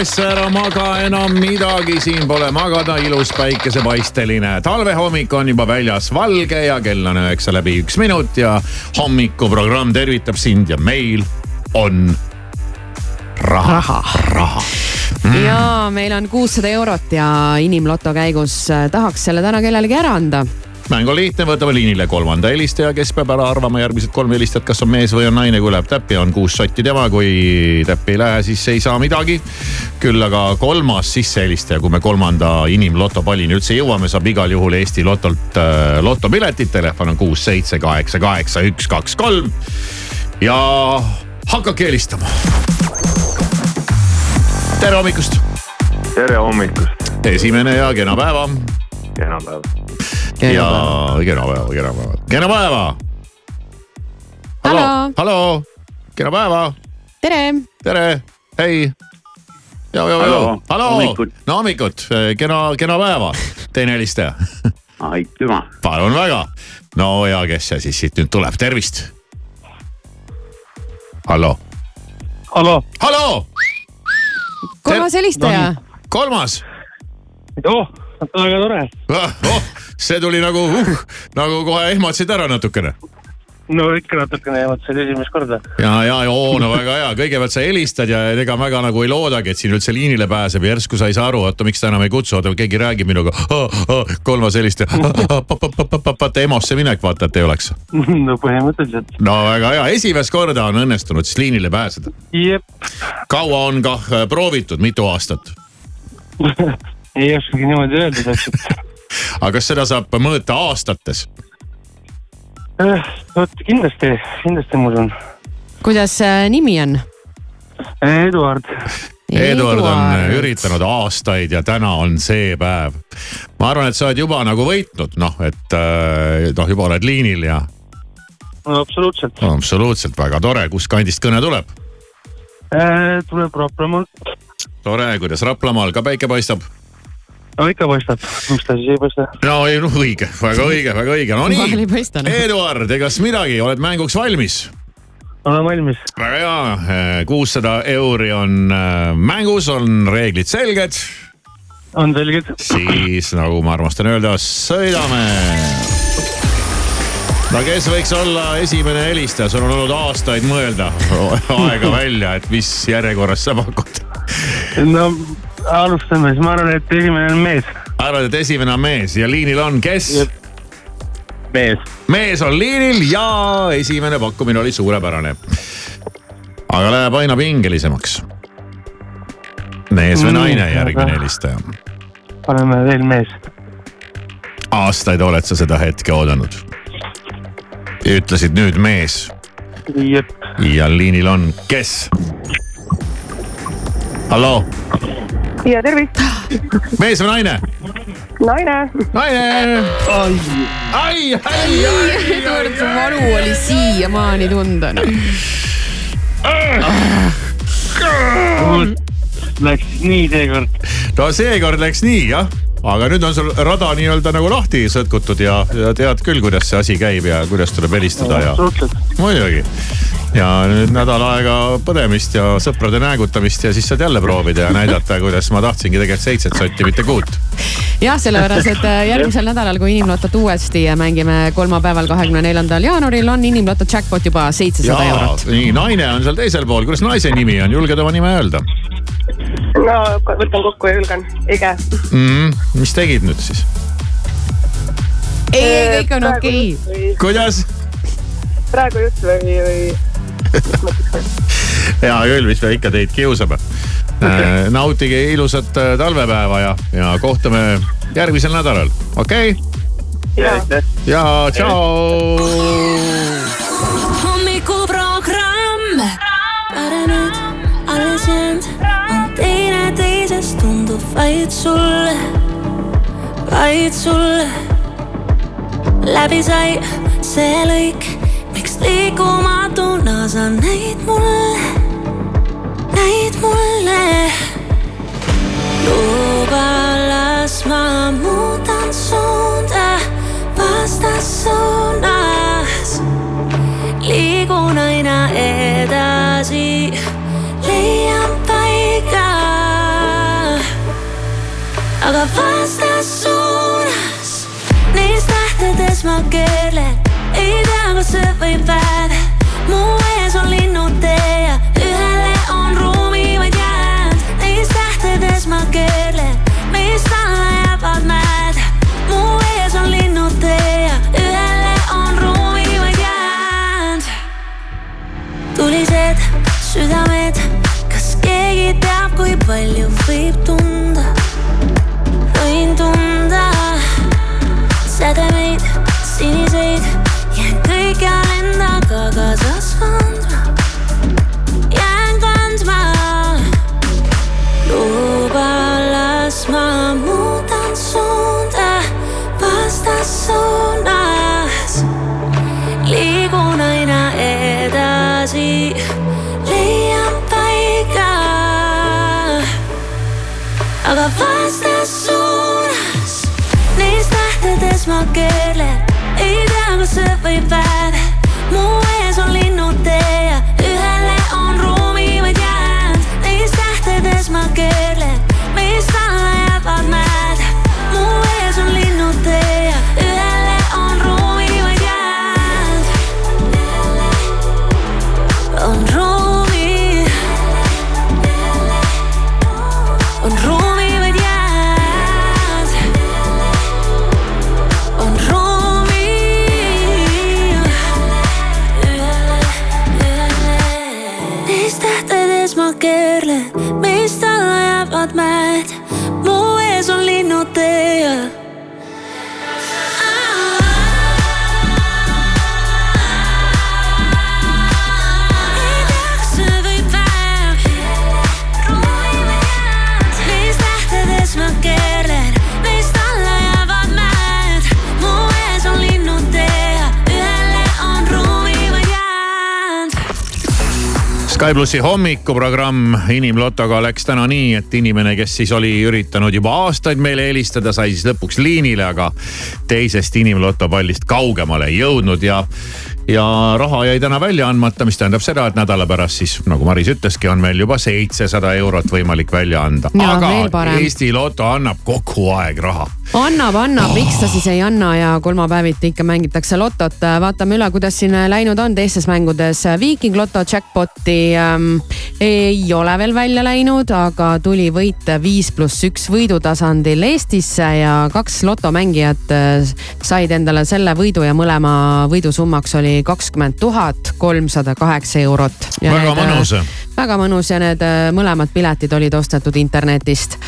üles, ära maga enam midagi, siin pole. magada, ilus päikesepaisteline talvehommik on juba väljas valge ja kell on üheksa läbi üks minut ja hommikuprogramm tervitab sind ja meil on raha, raha, raha. Mm. ja meil on kuussada eurot ja inimloto käigus äh, tahaks selle täna kellelegi ära anda mäng on lihtne, võtame liinile kolmanda helistaja, kes peab ära arvama järgmised kolm helistajat, kas on mees või on naine, kui läheb täppi, on kuus sotti tema, kui täppi ei lähe, siis ei saa midagi. küll aga kolmas sissehelistaja, kui me kolmanda inimlotopallini üldse jõuame, saab igal juhul Eesti Lotolt äh, lotopiletid, telefon on kuus, seitse, kaheksa, kaheksa, üks, kaks, kolm. ja hakake helistama. tere hommikust. tere hommikust. esimene ja kena päeva. kena päeva ja kena päeva, kena päeva, kena päeva. hallo, hallo, kena päeva. tere. tere, hei. ja, ja, ja, hallo, no hommikut, kena, kena päeva, teine helistaja aitüma. palun väga. no ja kes see siis siit nüüd tuleb, tervist. hallo. hallo. hallo. kolmas helistaja. kolmas. oh, väga tore oh, oh see tuli nagu uh,, nagu kohe ehmatasid ära natukene no ikka natukene ehmatasid esimest korda. ja, ja, oo no väga hea, kõigepealt sa helistad ja ega väga nagu ei loodagi, et siin üldse liinile pääseb ja järsku sa ei saa aru, oota, miks ta enam ei kutsu, oota, keegi räägib minuga. kolmas helistaja, EMO-sse minek, vaata, et ei oleks. no põhimõtteliselt. no väga hea, esimest korda on õnnestunud siis liinile pääseda. kaua on kah proovitud, mitu aastat ei oskagi niimoodi öelda täpselt aga kas seda saab mõõta aastates? Eh, vot kindlasti, kindlasti ma usun. kuidas äh, nimi on? Eduard. Eduard on üritanud aastaid ja täna on see päev. ma arvan, et sa oled juba nagu võitnud, noh, et äh, noh, juba oled liinil ja. no absoluutselt no,. absoluutselt, väga tore, kust kandist kõne tuleb? Eh, tuleb Raplamaalt. tore, kuidas Raplamaal ka päike paistab? No ikka paistab, miks ta siis ei paista? no ei noh, õige, väga õige, väga õige, no nii. Noh. Eduard, egas midagi, oled mänguks valmis? olen valmis. väga hea, eh, kuussada euri on eh, mängus, on reeglid selged. on selged. siis nagu ma armastan öelda, sõidame no kes võiks olla esimene helistaja, sul on olnud aastaid mõelda aega välja, et mis järjekorras sa pakud? no alustame, siis ma arvan, et esimene on mees. arvad, et esimene on mees ja liinil on kes? mees. mees on liinil ja esimene pakkumine oli suurepärane. aga läheb aina pingelisemaks. mees või naine, järgmine helistaja? paneme veel mees. aastaid oled sa seda hetke oodanud? ütlesid nüüd mees. ja liinil on kes? halloo ja tervist. mees või naine? naine. naine. ai, ai, ai, ai. Eduard, su valu oli siiamaani tunda noh. Läks nii seekord. no seekord läks nii jah aga nüüd on sul rada nii-öelda nagu lahti sõtkutud ja, ja tead küll, kuidas see asi käib ja kuidas tuleb helistada ja. muidugi ja nüüd nädal aega põdemist ja sõprade näägutamist ja siis saad jälle proovida ja näidata, kuidas ma tahtsingi tegelikult seitset sotti, mitte kuut. jah, sellepärast, et äh, järgmisel nädalal, kui Inimlotot uuesti mängime kolmapäeval, kahekümne neljandal jaanuaril on Inimloto jackpot juba seitsesada eurot. nii, naine on seal teisel pool, kuidas naise nimi on, julged oma nime öelda? no võtan kokku ja julgen, Ege mm. -hmm. mis tegid nüüd siis? ei, kõik on okei okay.. kuidas? praegu just või, või hea küll, mis me ikka teid kiusame äh,. nautige ilusat äh, talvepäeva ja, ja kohtume järgmisel nädalal, okei okay?? ja, tšau. hommikuprogramm, ära nüüd alles jäänud, on teineteisest tundub vaid sulle, vaid sulle. läbi sai see lõik miks liikumatuna sa näid mulle, näid mulle. luba, las ma muudan suunda vastassuunas. liigun aina edasi, leian paiga aga vastassuunas neis tähtedes ma keerlen, ei tea, cause Sky plussi hommikuprogramm Inimlotoga läks täna nii, et inimene, kes siis oli üritanud juba aastaid meile helistada, sai siis lõpuks liinile, aga teisest Inimloto pallist kaugemale ei jõudnud ja, ja raha jäi täna välja andmata, mis tähendab seda, et nädala pärast siis nagu Maris ütleski, on meil juba seitsesada eurot võimalik välja anda. Aga. Eesti Loto annab kogu aeg raha annab, annab, miks ta siis ei anna ja kolmapäeviti ikka mängitakse lotot. vaatame üle, kuidas siin läinud on teistes mängudes. Viiking Loto jackpot'i ähm, ei ole veel välja läinud, aga tuli võit viis pluss üks võidutasandil Eestisse ja kaks lotomängijat äh, said endale selle võidu ja mõlema võidusummaks oli kakskümmend tuhat kolmsada kaheksa eurot. väga mõnus. väga mõnus ja need äh, mõlemad piletid olid ostetud internetist.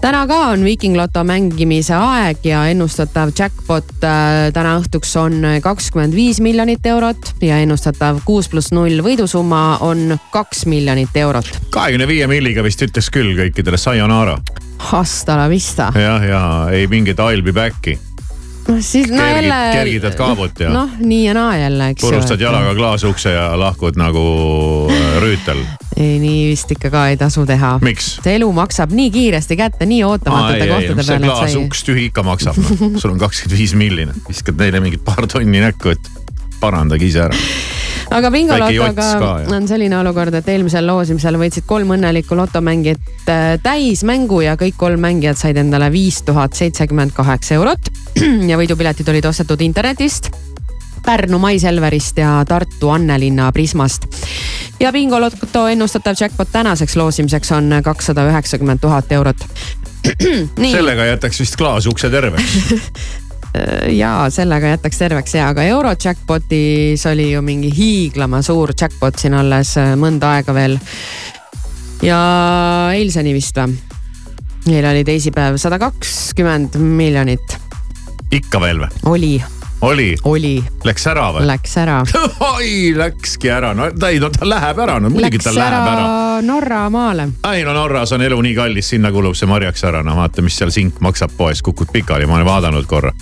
täna ka on Viiking Loto mängimise aeg ja ennustatav jackpot äh, täna õhtuks on kakskümmend viis miljonit eurot ja ennustatav kuus pluss null võidusumma on kaks miljonit eurot. kahekümne viie milliga vist ütleks küll kõikidele sayonara. Hasta la vista. jah, ja ei mingit I'll be back'i. noh, siis no Kergid- jälle. kergitad kaabut ja- noh, nii ja naa jälle, eks purustad jalaga klaasukse ja lahkud nagu äh, rüütel. Ei, nii vist ikka ka ei tasu teha. see elu maksab nii kiiresti kätte, nii ootamatute kohtade peale, et sa ei klaasuks tühi ikka maksab no.. sul on kakskümmend viis miljonit, viskad neile mingit paar tonni näkku, et parandage ise ära. aga bingolotoga on selline olukord, et eelmisel loosimisel võitsid kolm õnnelikku lotomängijat äh, täismängu ja kõik kolm mängijat said endale viis tuhat seitsekümmend kaheksa eurot ja võidupiletid olid ostetud internetist Pärnu Mais-Elverist ja Tartu Annelinna Prismast. ja bingoloto ennustatav jackpot tänaseks loosimiseks on kakssada üheksakümmend tuhat eurot. sellega jätaks vist klaasukse terveks. ja sellega jätaks terveks ja, aga euro jackpot'is oli ju mingi hiiglama suur jackpot siin alles äh, mõnda aega veel. ja eilseni vist või? meil oli teisipäev sada kakskümmend miljonit, ikka veel või? oli, oli, oli, läks ära või? läks ära. oi, läkski ära, no ta ei, no ta läheb ära, no muidugi ta läheb ära, ära.. Norra maale. ei no Norras on elu nii kallis, sinna kulub see marjaks ära, no vaata, mis seal sink maksab poes, kukud pikali, ma olen vaadanud korra.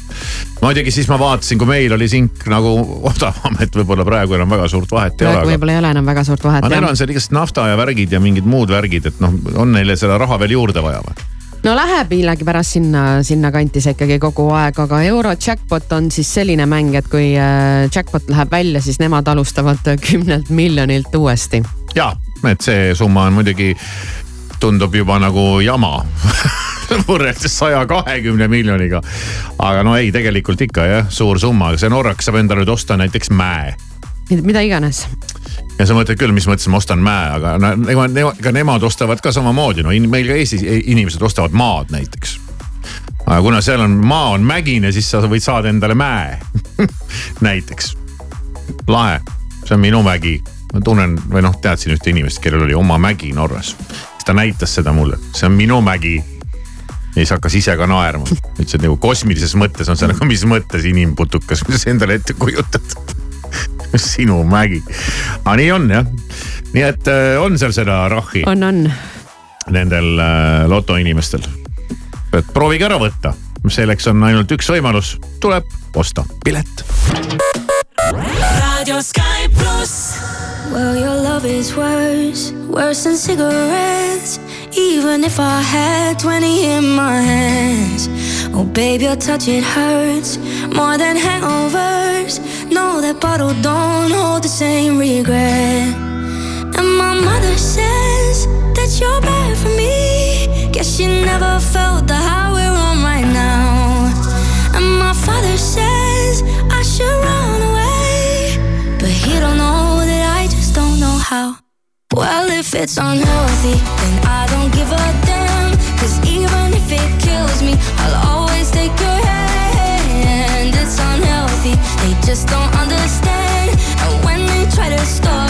muidugi siis ma vaatasin, kui meil oli sink nagu odavam, et võib-olla praegu enam väga suurt vahet ei ole, võib-olla ei ole enam väga suurt vahet aga neil on seal igast nafta ja värgid ja mingid muud värgid, et noh, on neile seda raha veel juurde vaja või? No läheb millegipärast sinna, sinna kanti see ikkagi kogu aeg, aga euro jackpot on siis selline mäng, et kui äh, jackpot läheb välja, siis nemad alustavad kümnelt miljonilt uuesti. ja, et see summa on muidugi tundub juba nagu jama võrreldes saja kahekümne miljoniga. aga no ei, tegelikult ikka jah, suur summa, see norrakas saab endale nüüd osta näiteks mäe mida iganes. ja sa mõtled küll, mis mõttes ma ostan mäe, aga no nemad, ega nemad ostavad ka samamoodi, no meil ka Eestis inimesed ostavad maad näiteks. aga kuna seal on, maa on mägine, siis sa võid saada endale mäe näiteks. lahe, see on minu mägi. ma tunnen või noh, teadsin ühte inimest, kellel oli oma mägi Norras. siis ta näitas seda mulle, see on minu mägi ja siis hakkas ise ka naerma. ütles, et nagu kosmilises mõttes on see nagu, mis mõttes inimputukas, mis sa endale ette kujutad sinu mägi. aga nii on jah, nii et äh, on seal seda rahhi. on, on. Nendel äh, lotoinimestel. et proovige ära võtta, selleks on ainult üks võimalus, tuleb osta pilet. raadio Sky pluss. Well, your love is worse, worse than cigarettes. Even if I had 20 in my hands. Oh, babe, your touch, it hurts more than hangovers. No, that bottle don't hold the same regret. And my mother says that you're bad for me. Guess she never felt the high we're on right now. And my father says I should run away. But he don't know that I just don't know how. Well, if it's unhealthy, then I don't give a damn. Just don't understand. And when they try to stop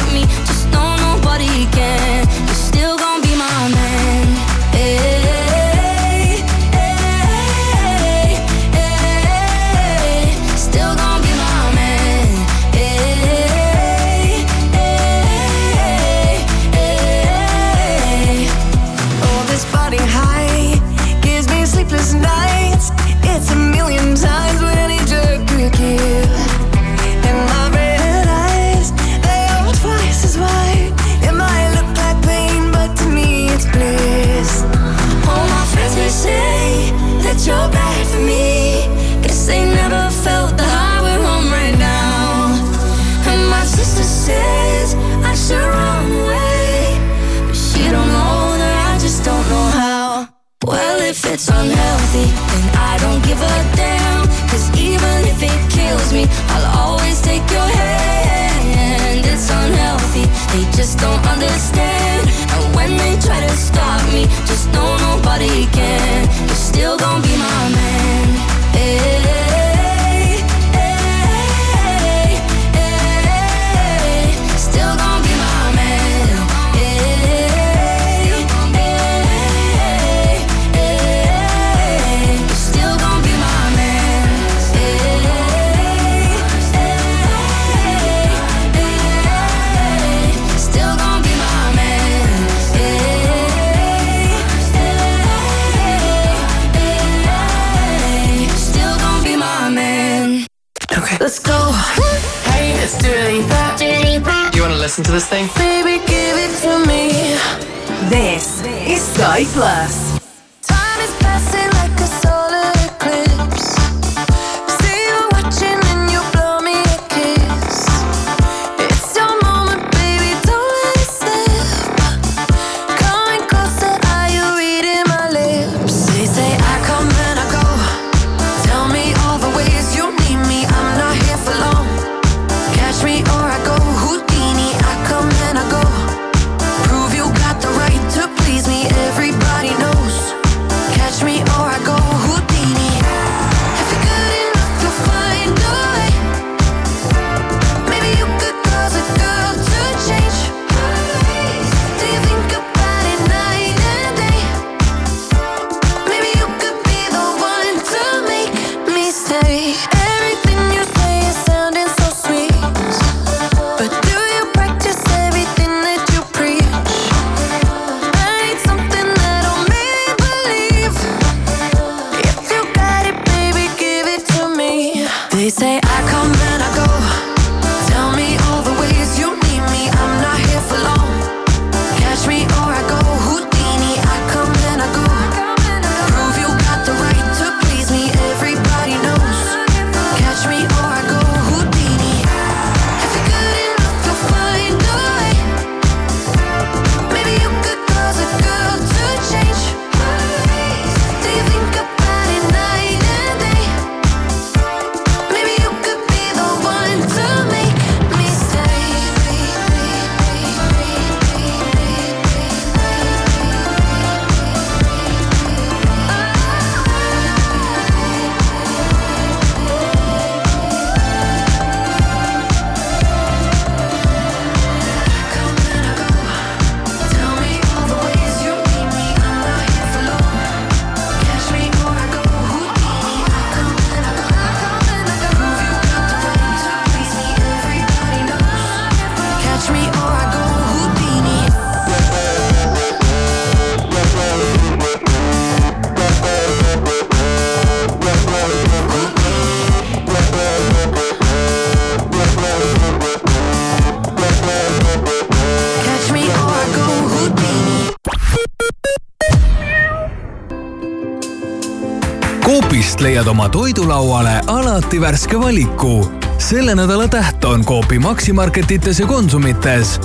Coopist leiad oma toidulauale alati värske valiku. selle nädala täht on Coopi Maximarketites ja Konsumites.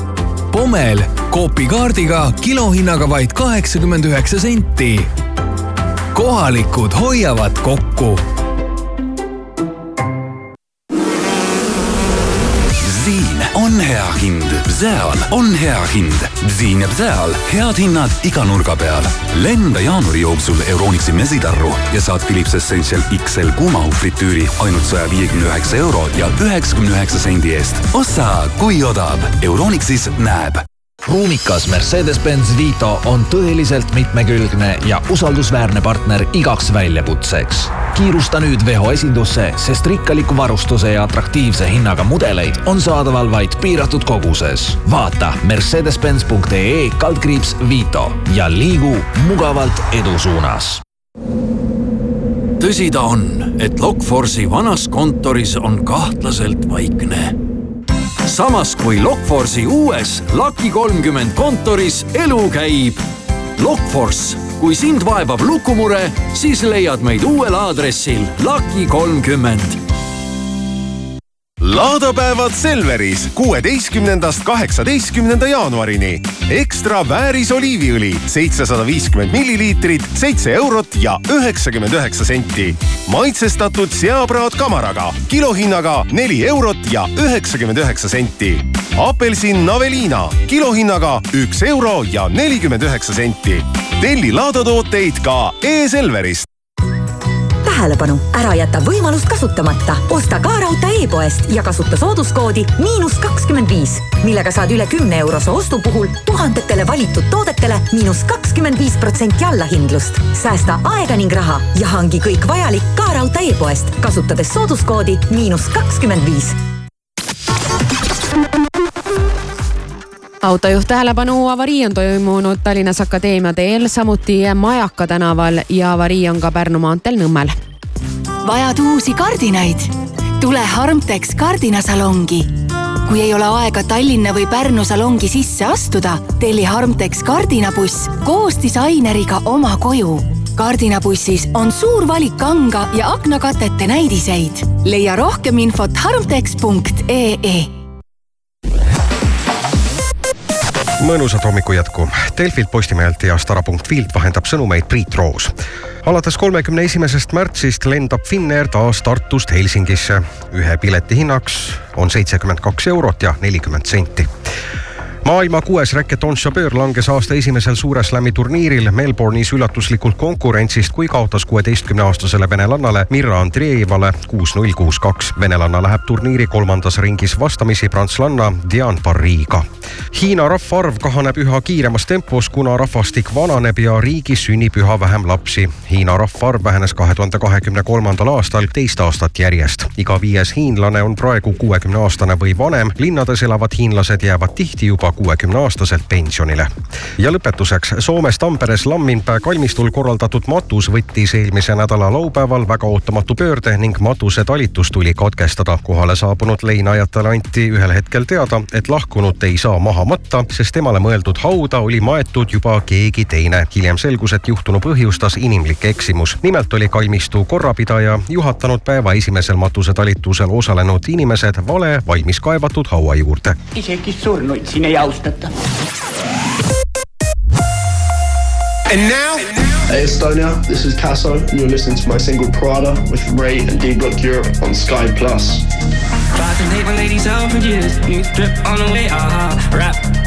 Pommel Coopi kaardiga kilohinnaga vaid kaheksakümmend üheksa senti. kohalikud hoiavad kokku seal on hea hind. siin ja seal head hinnad iga nurga peal. lenda jaanuari jooksul Euronixi mesitarru ja saad Philips Essential XL kuumahufritüüri ainult saja viiekümne üheksa euro ja üheksakümne üheksa sendi eest. ossa, kui odav. Euronixis näeb ruumikas Mercedes-Benz Vito on tõeliselt mitmekülgne ja usaldusväärne partner igaks väljakutseks. Kiirusta nüüd Veho esindusse, sest rikkaliku varustuse ja atraktiivse hinnaga mudeleid on saadaval vaid piiratud koguses. vaata mercedes-benz.ee kaldkriips Vito ja liigu mugavalt edu suunas tõsi ta on, et Lokforce'i vanas kontoris on kahtlaselt vaikne samas kui Lokforce'i uues Lucky kolmkümmend kontoris elu käib. Lokforce, kui sind vaevab lukumure, siis leiad meid uuel aadressil Lucky kolmkümmend laadapäevad Selveris kuueteistkümnendast kaheksateistkümnenda jaanuarini. ekstra vääris oliiviõli seitsesada viiskümmend milliliitrit, seitse eurot ja üheksakümmend üheksa senti. maitsestatud seapraad kamaraga kilohinnaga neli eurot ja üheksakümmend üheksa senti. Apelsin Navelina kilohinnaga üks euro ja nelikümmend üheksa senti. telli laadatooteid ka e-Selverist tähelepanu, ära jäta võimalust kasutamata. osta ka raudtee e-poest ja kasuta sooduskoodi miinus kakskümmend viis, millega saad üle kümne eurose ostu puhul tuhandetele valitud toodetele miinus kakskümmend viis protsenti allahindlust. säästa aega ning raha ja hangi kõik vajalik ka raudtee e-poest, kasutades sooduskoodi miinus kakskümmend viis autojuht tähelepanu, avarii on toimunud Tallinnas Akadeemia teel, samuti Majaka tänaval ja avarii on ka Pärnu maanteel Nõmmel. vajad uusi kardinaid? tule Harmtex kardinasalongi. kui ei ole aega Tallinna või Pärnu salongi sisse astuda, telli Harmtex kardinabuss koos disaineriga oma koju kardinabussis on suur valik kanga ja aknakatete näidiseid. leia rohkem infot harmtex.ee mõnusat hommiku jätku. Delfilt, Postimehelt ja Stara.filt vahendab sõnumeid Priit Roos. alates kolmekümne esimesest märtsist lendab Finnair taas Tartust Helsingisse. ühe pileti hinnaks on seitsekümmend kaks eurot ja nelikümmend senti maailma kuues räketonsšopöör langes aasta esimesel Suure Slami turniiril Melbourne'is üllatuslikult konkurentsist, kui kaotas kuueteistkümneaastasele venelannale Mirra Andreevale kuus-null, kuus-kaks. venelanna läheb turniiri kolmandas ringis vastamisi prantslanna Diane Parriga. Hiina rahvaarv kahaneb üha kiiremas tempos, kuna rahvastik vananeb ja riigis sünnib üha vähem lapsi. Hiina rahvaarv vähenes kahe tuhande kahekümne kolmandal aastal teist aastat järjest. iga viies hiinlane on praegu kuuekümne aastane või vanem. linnades elavad hiinlased jäävad tihti juba kuuekümneaastaselt pensionile. ja lõpetuseks Soomes Tamperes Lamminpää kalmistul korraldatud matus võttis eelmise nädala laupäeval väga ootamatu pöörde ning matuse talitus tuli katkestada. kohale saabunud leinajatele anti ühel hetkel teada, et lahkunut ei saa maha matta, sest temale mõeldud hauda oli maetud juba keegi teine. hiljem selgus, et juhtunu põhjustas inimlik eksimus. nimelt oli kalmistu korrapidaja juhatanud päeva esimesel matusetalitusel osalenud inimesed vale valmis kaevatud haua juurde. isegi surnuid siin ei austata. And now, hey Estonia, this is Tasso, and you're listening to my single Prada with Ray and D Block Europe on Sky Plus. About to take my ladies out for years. New strip on the way, aha. Uh-huh. Rap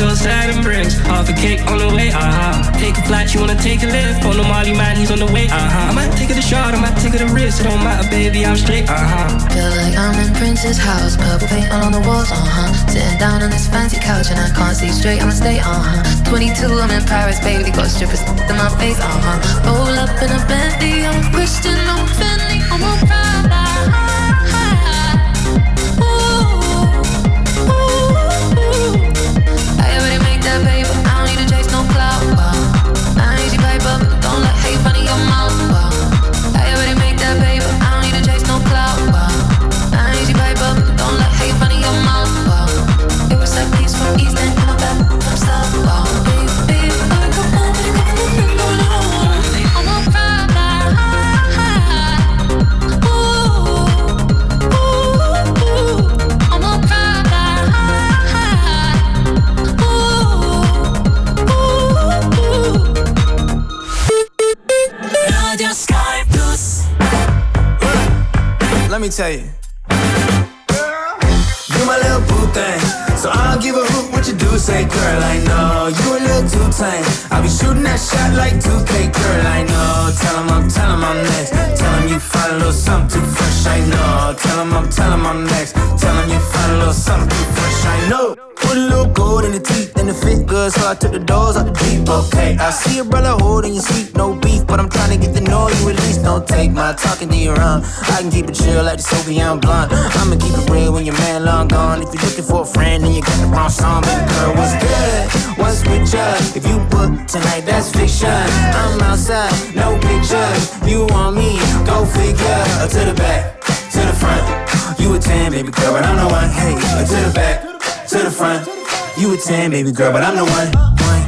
till Saturn brings half a cake on the way, aha. Take a flight, you wanna take a lift? On the Molly man, he's on the way, uh-huh. I might take it a shot, I might take it a risk. It don't matter, baby, I'm straight, uh-huh. Feel like I'm in Prince's house, purple paint all on the walls, uh huh. Sitting down on this fancy couch and I can't see straight, I'ma stay, uh huh. 22, I'm in Paris, baby, got strippers in my face, uh huh. Roll up in a Bentley, I'm Christian, I'm Fendi, tell you. You my little boo thing. So I don't give a hoot what you do, say girl, I know You a little too tame. I'll be shooting that shot like 2K, girl, I know. Tell him I'm, tell him I'm next. Tell him you find a little something too fresh, I know. Tell him I'm, tell him I'm next. Tell him you find a little something too fresh, I know. Put a little gold in the teeth and the fit good So I took the doors out the Jeep, okay I see a brother holding your seat, no Don't take my talking to your own. I can keep it chill like the Soviet blunt. I'ma keep it real when your man long gone. If you're looking for a friend and you got the wrong song. Baby girl, what's good? What's with ya? If you book tonight, that's fiction. I'm outside, no pictures. You want me, go figure. To the back, to the front. You a 10, baby girl, but I'm the one. Hey, to the back, to the front. You a 10, baby girl, but I'm the one. One.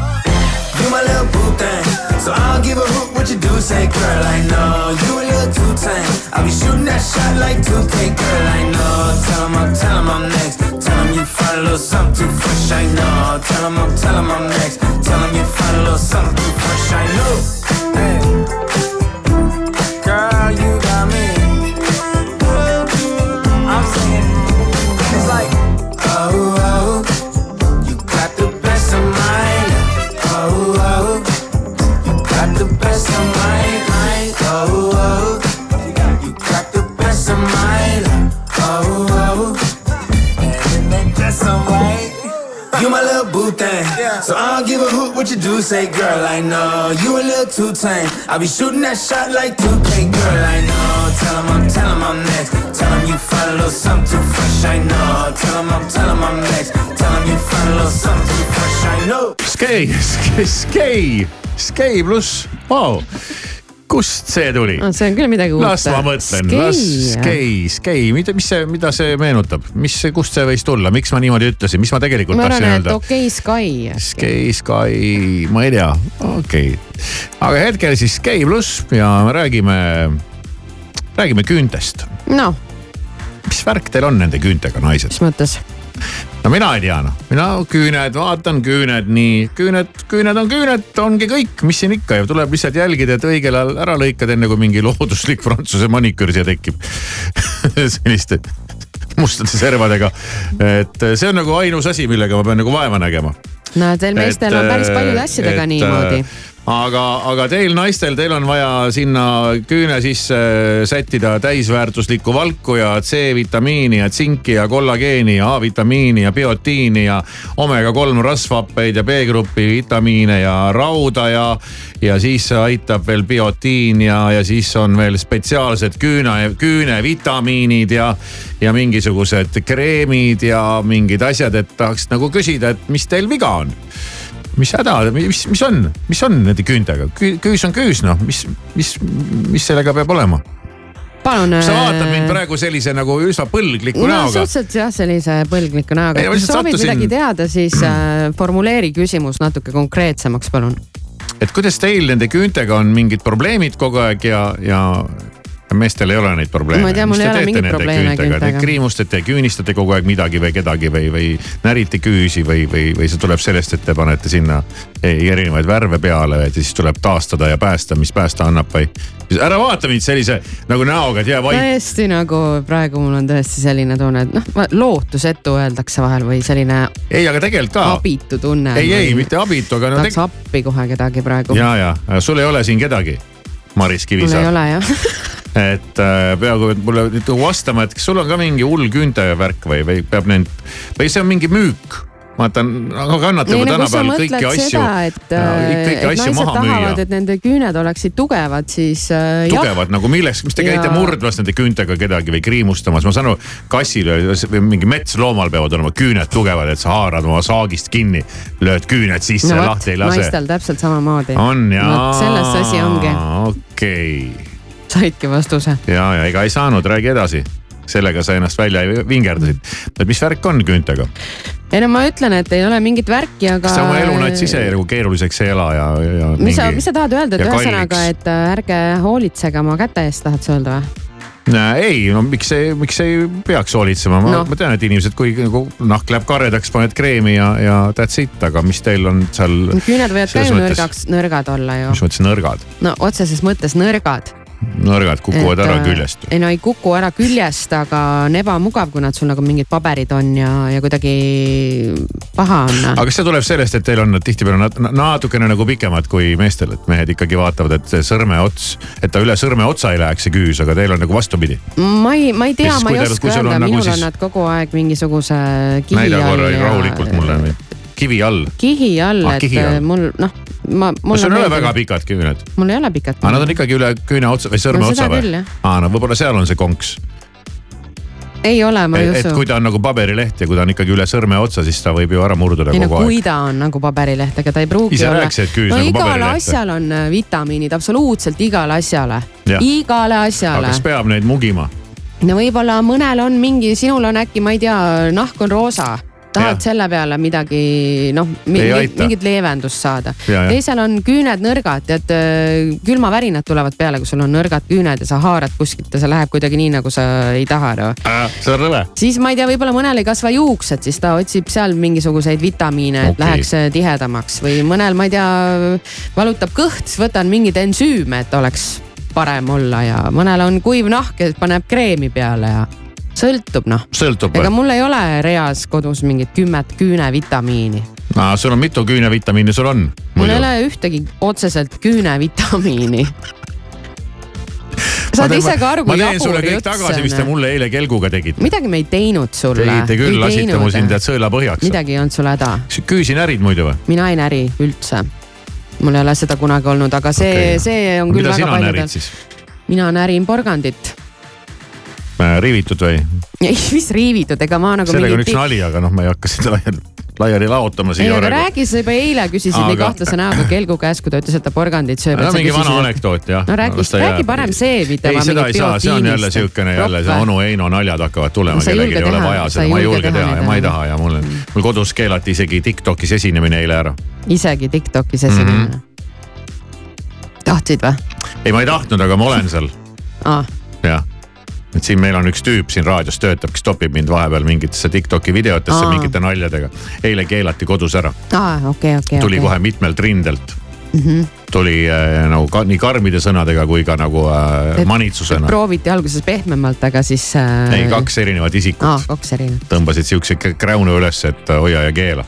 You my little boo thing So I don't give a hoot what you do Say girl, I know You a little too tame. I'll be shooting that shot like 2K Girl, I know. Tell him I'm, tell him I'm next. Tell him you find a little something too fresh I know. Tell him I'm, tell him I'm next. Tell him you find a little something too fresh I know say girl, I know You a little too tame. I'll be shooting that shot like 2K, girl, I know. Tell him I'm, tell him I'm next. Tell him you find a little something too fresh, I know. Tell him I'm, tell him I'm next. Tell him you find a little something too fresh, I know. Skei, skei, skei pluss, vau. Kust see tuli? see on küll midagi uut. las ma mõtlen, las skei, skei, mida, mis see, mida see meenutab, mis, kust see võis tulla, miks ma niimoodi ütlesin, mis ma tegelikult ma tahtsin öelda? okei okay, Sky. Skei, Sky, ma ei tea, okei okay.. aga hetkel siis Skei pluss ja me räägime, räägime küüntest. noh, mis värk teil on nende küüntega, naised? mis mõttes? No mina ei tea noh, mina küüned, vaatan küüned nii, küüned, küüned on küüned, ongi kõik, mis siin ikka. Ju tuleb lihtsalt jälgida, et õigel ajal ära lõikad, enne kui mingi looduslik prantsuse maniküür siia tekib. selliste mustade servadega, et see on nagu ainus asi, millega ma pean nagu vaeva nägema. No teil meestel on päris paljude et- asjadega et, niimoodi. aga, aga teil naistel, teil on vaja sinna küüne sisse sättida täisväärtuslikku valku ja C-vitamiini ja tsinki ja kollageeni ja A-vitamiini ja biotiini ja omega kolm rasvhappeid ja B-grupi vitamiine ja rauda ja, ja siis aitab veel biotiin ja, ja siis on veel spetsiaalsed küüne, küünevitamiinid ja, ja mingisugused kreemid ja mingid asjad, et tahaks nagu küsida, et mis teil viga on mis häda, mis, mis on, mis on nende küüntega, küüs on küüs noh, mis, mis, mis sellega peab olema? palun. sa vaatad mind praegu sellise nagu üsna põlgliku no näoga. suhteliselt jah, sellise põlgliku näoga kui soovid sattusin- midagi teada, siis äh, formuleeri küsimus natuke konkreetsemaks, palun. et kuidas teil nende küüntega on mingid probleemid kogu aeg ja, ja meestel ei ole neid probleeme. Ma ei tea, mul ei ole mingeid probleeme Te küüntega. kriimustate ja küünistate kogu aeg midagi või kedagi või, või närite küüsi või, või, või see tuleb sellest, et te panete sinna ei- erinevaid värve peale, et siis tuleb taastada ja päästa, mis päästa annab või. ära vaata mind sellise nagu näoga, et jää vait. täiesti nagu praegu mul on tõesti selline tunne, et noh, lootusetu öeldakse vahel või selline ei, aga tegelikult ka. abitu tunne. ei, ei mitte abitu, aga no tahaks appi kohe kedagi praegu. ja, ja sul ei ole siin kedagi, Maris mul ei Kivisaar. ole jah. et äh, peaaegu et mulle vastama, et kas sul on ka mingi hull küünte värk või, või peab need või see on mingi müük vaata, aga kannatagu ei, nagu tänapäeval mõtled kõiki asju et, et naised tahavad, et nende küüned oleksid tugevad, siis äh, jah, tugevad nagu milleks, mis te käite Ja- murdmas nende küüntega kedagi või kriimustamas, ma saan aru, kassil või mingi metsloomal peavad olema küüned tugevad, et sa haarad oma saagist kinni, lööd küüned sisse no ja lahti ei, lase. naistel täpselt samamoodi. on jaa vot selles asi ongi, okei saidki vastuse. ja, ja ega ei saanud, räägi edasi. Sellega sa ennast välja vingerdasid. et mis värk on küüntega? ei no ma ütlen, et ei ole mingit värki, aga. kas sa oma elu näed ise nagu keeruliseks ei ela ja, ja. mis sa, mis sa tahad öelda, et ühesõnaga, et äh, ärge hoolitsege oma käte eest, tahad sa öelda või? ei, no miks ei, miks ei peaks hoolitsema, ma no., ma tean, et inimesed, kui nagu nahk läheb karedaks, paned kreemi ja, ja that's it, aga mis teil on seal. küüned võivad ka ju nõrgaks, nõrgad olla ju. mis mõttes nõrgad, no otseses mõttes nõrgad. Nõrgad kukuvad Et, ära äh, küljest. ei no ei kuku ära küljest, aga on ebamugav, kui nad sul nagu mingid paberid on ja, ja kuidagi paha on. aga kas see tuleb sellest, et teil on nad tihtipeale nat- natukene nagu pikemad kui meestel, et mehed ikkagi vaatavad, et see sõrmeots, et ta üle sõrmeotsa ei läheks see küüs, aga teil on nagu vastupidi. ma ei, ma ei tea ma ei oska öelda, nagu minul siis- on nad kogu aeg mingisuguse kihi näida korra all ja rahulikult mulle, kivi all. kihi all, Ah, et all. mul noh, ma, sul ei ole väga pikad küüned, mul ei ole pikad. aga nad on ikkagi üle küüne otsa või sõrme No otsa või aa, no võib-olla seal on see konks. ei ole, ma ei et, et usu kui. ta on nagu paberileht ja kui ta on ikkagi üle sõrme otsa, siis ta võib ju ära murduda ei no kogu kui aeg. ta on nagu paberileht, ega ta ei pruugi Ise olla. et no nagu paberilehte. asjal on äh, vitamiinid, absoluutselt igale asjale. Igale aga asjale kas. peab neid mugima? no võib-olla mõnel on mingi, sinul on äkki, ma ei tea, nahk on roosa. Tahad Jah. selle peale midagi noh, mingit leevendust saada. Ja, ja. teisel on küüned nõrgad, tead äh, külmavärinad tulevad peale, kui sul on nõrgad küüned ja sa haarad kuskilt ja see läheb kuidagi nii, nagu sa ei taha no.. see on rõve. siis ma ei tea, võib-olla mõnel ei kasva juuksed, siis ta otsib seal mingisuguseid vitamiine, et okay. läheks äh, tihedamaks või mõnel, ma ei tea, valutab kõht, siis võtan mingeid ensüüme, et oleks parem olla ja mõnel on kuiv nahk ja paneb kreemi peale ja sõltub noh. ega mul ei ole reas kodus mingit kümmet küünevitamiini. aa, sul on mitu küünevitamiini sul on? mul ei ole ühtegi otseselt küünevitamiini. saad ise ka aru, kui jabur jutt tagasi, mis te see on. mulle eile kelguga tegite. midagi me ei teinud sulle. tegite küll, lasite mu siin tead sõela põhjaks. midagi ei olnud sul häda. küüsi närid muidu või? mina ei näri üldse. mul ei ole seda kunagi olnud, aga see okay., see on küll mida väga paljudel. mina närin porgandit. Riivitud või? ei, mis riivitud, ega ma nagu sellega on üks. nali, aga noh, ma ei hakka seda laiali, laiali laotama ei, siia aga praegu. räägi, sa juba eile küsisid aga... nii Aga- kahtlase näoga kelgu käest, kui ta ütles, et ta porgandit sööb. no mingi vana anekdoot jah. no räägi, räägi parem see, mitte ei, seda ei saa, see on jälle siukene jälle see onu Heino naljad hakkavad tulema ei kellelgi ei ole vaja seda, ei ma ei julge teha ja ma ei taha ja mul on, mul kodus keelati isegi Tiktokis esinemine eile ära. isegi Tiktokis esinemine mm. -hmm. tahtsid või? ei, ma ei tahtnud, aga ma olen seal, aa, jah et siin meil on üks tüüp siin raadios töötab, kes topib mind vahepeal mingitesse Tiktoki videotesse Aa. mingite naljadega. eile keelati kodus ära, aa, okei, okei. tuli kohe mitmelt rindelt, mm. -hmm. tuli äh, nagu ka, nii karmide sõnadega kui ka nagu äh, manitsusena. prooviti alguses pehmemalt, aga siis äh.... ei, kaks erinevat isikut aa, kaks erinevat. tõmbasid siukse kräunu üles, et hoia ja keela.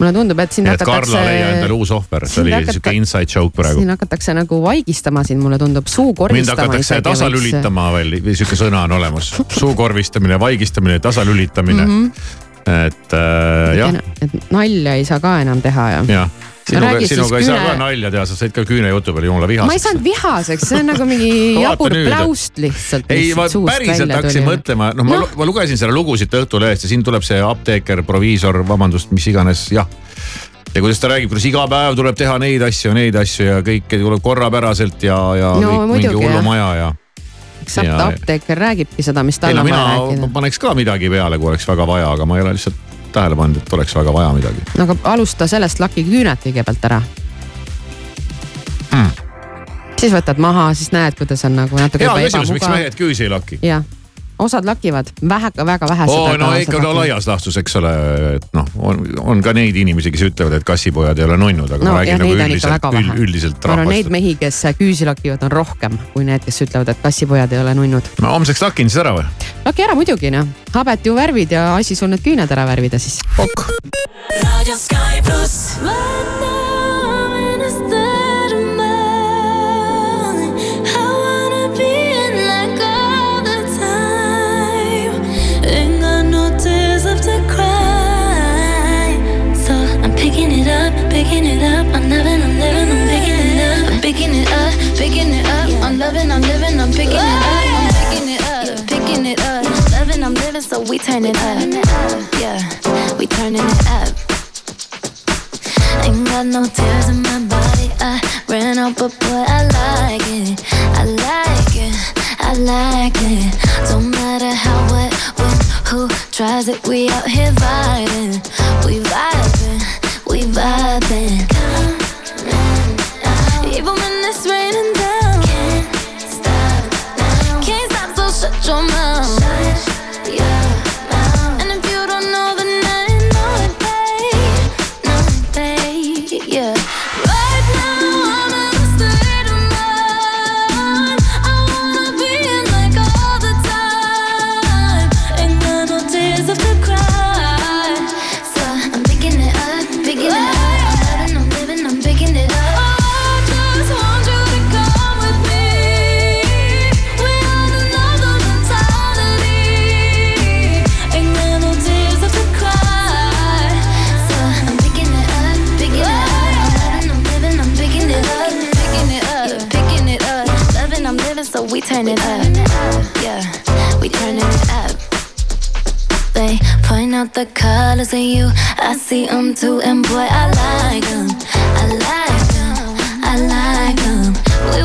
Mulle tundub, et siin nii et Karla leia endale hakatakse, uus ohver, see oli hakata- siuke inside joke praegu siin. hakatakse nagu vaigistama sind, mulle tundub, suu mind hakatakse tasalülitama veel, siuke sõna on olemas, suukorvistamine, vaigistamine, tasalülitamine mm. -hmm. et äh, jah, et nalja ei saa ka enam teha ja. jah. sinuga, sinuga ei saa küüne- ka nalja teha, sa said ka küünejutu peale jumala ma ei vihaseks. saanud vihaseks, see on nagu mingi jabur pläust lihtsalt. ei, ma päriselt hakkasin mõtlema, noh, ma no., ma lugesin selle lugu siit Õhtulehest ja siin tuleb see apteeker, proviisor, vabandust, mis iganes, jah. ja kuidas ta räägib, kuidas iga päev tuleb teha neid asju, neid asju ja kõike tuleb korrapäraselt ja, ja No kõik mingi muidugi, jah. hullumaja ja. eks apteeker räägibki seda, mis tal on vaja rääkida. paneks ka midagi peale, kui oleks väga vaja, aga ma ei ole lihtsalt tähele pannud, et oleks väga vaja midagi aga alusta sellest laki küüned kõigepealt ära mm.. siis võtad maha, siis näed, kuidas on nagu natuke hea küsimus, miks mehed küüsi ei laki? jah, osad lakivad, vähe, väga vähesed. oo, no ikka ka laias laastus, eks ole, et noh, on, on ka neid inimesi, kes ütlevad, et kassipojad ei ole nunnud, aga no ma räägin nagu üldiselt vähe. üldiselt ma arvan, neid rahvast. mehi, kes küüsi lakivad, on rohkem kui need, kes ütlevad, et kassipojad ei ole nunnud. ma homseks lakin siis ära või? laki ära muidugi noh, habet ju värvid ja asi sul need küüned ära värvida siis. Radio Sky pluss. It up. I'm loving, I'm living, I'm picking it up. I'm picking it up, picking it up. I'm loving, I'm living, I'm picking it up. I'm picking it up, picking it up. Loving, I'm living, so we turn it up. Yeah, we turning it up. Ain't got no tears in my body. I ran out, but boy, I like it. I like it. I like it. Don't matter how, what, when, who tries it. We out here vibing. We vibing. We vibing. Turn it up. Yeah, we turning it up. They point out the colors in you. I see them too, and boy, I like them. I like them. I like them. We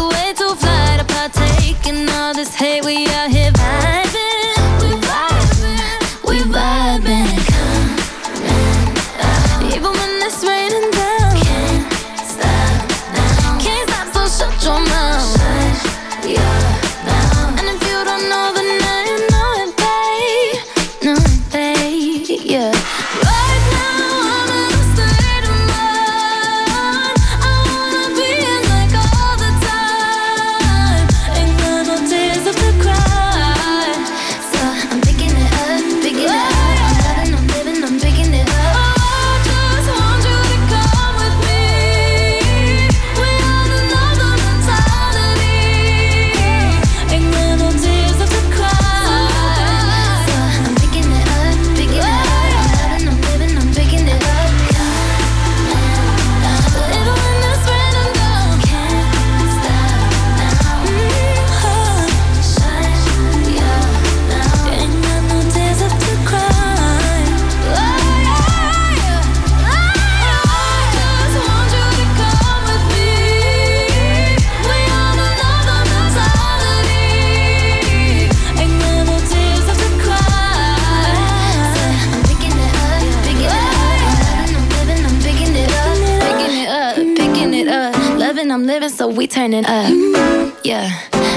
turn it up. Yeah,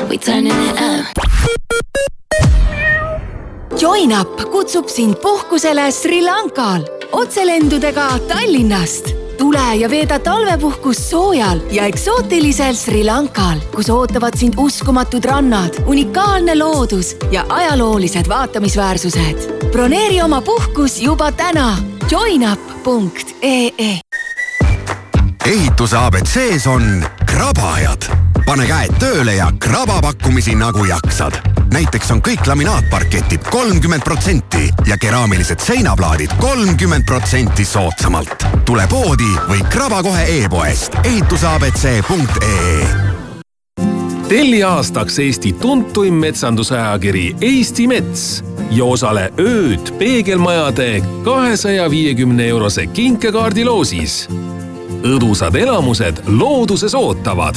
we turning it up. Join up kutsub sind puhkusele Sri Lankal otselendudega Tallinnast. tule ja veeda talvepuhkust soojal ja eksootilisel Sri Lankal, kus ootavad sind uskumatud rannad, unikaalne loodus ja ajaloolised vaatamisväärsused. broneeri oma puhkus juba täna joinup.ee ehituse abc-s on krabajad. pane käed tööle ja kraba pakkumisi nagu jaksad. näiteks on kõik laminaatparketid kolmkümmend protsenti ja keraamilised seinaplaadid kolmkümmend protsenti soodsamalt. tule poodi või kraba kohe e-poest ehituseabc.ee telli aastaks Eesti tuntuim metsandusajakiri Eesti Mets ja osale ööd peegelmajade kahesaja viiekümne eurose kinkekaardi loosis. Õdusad elamused looduses ootavad.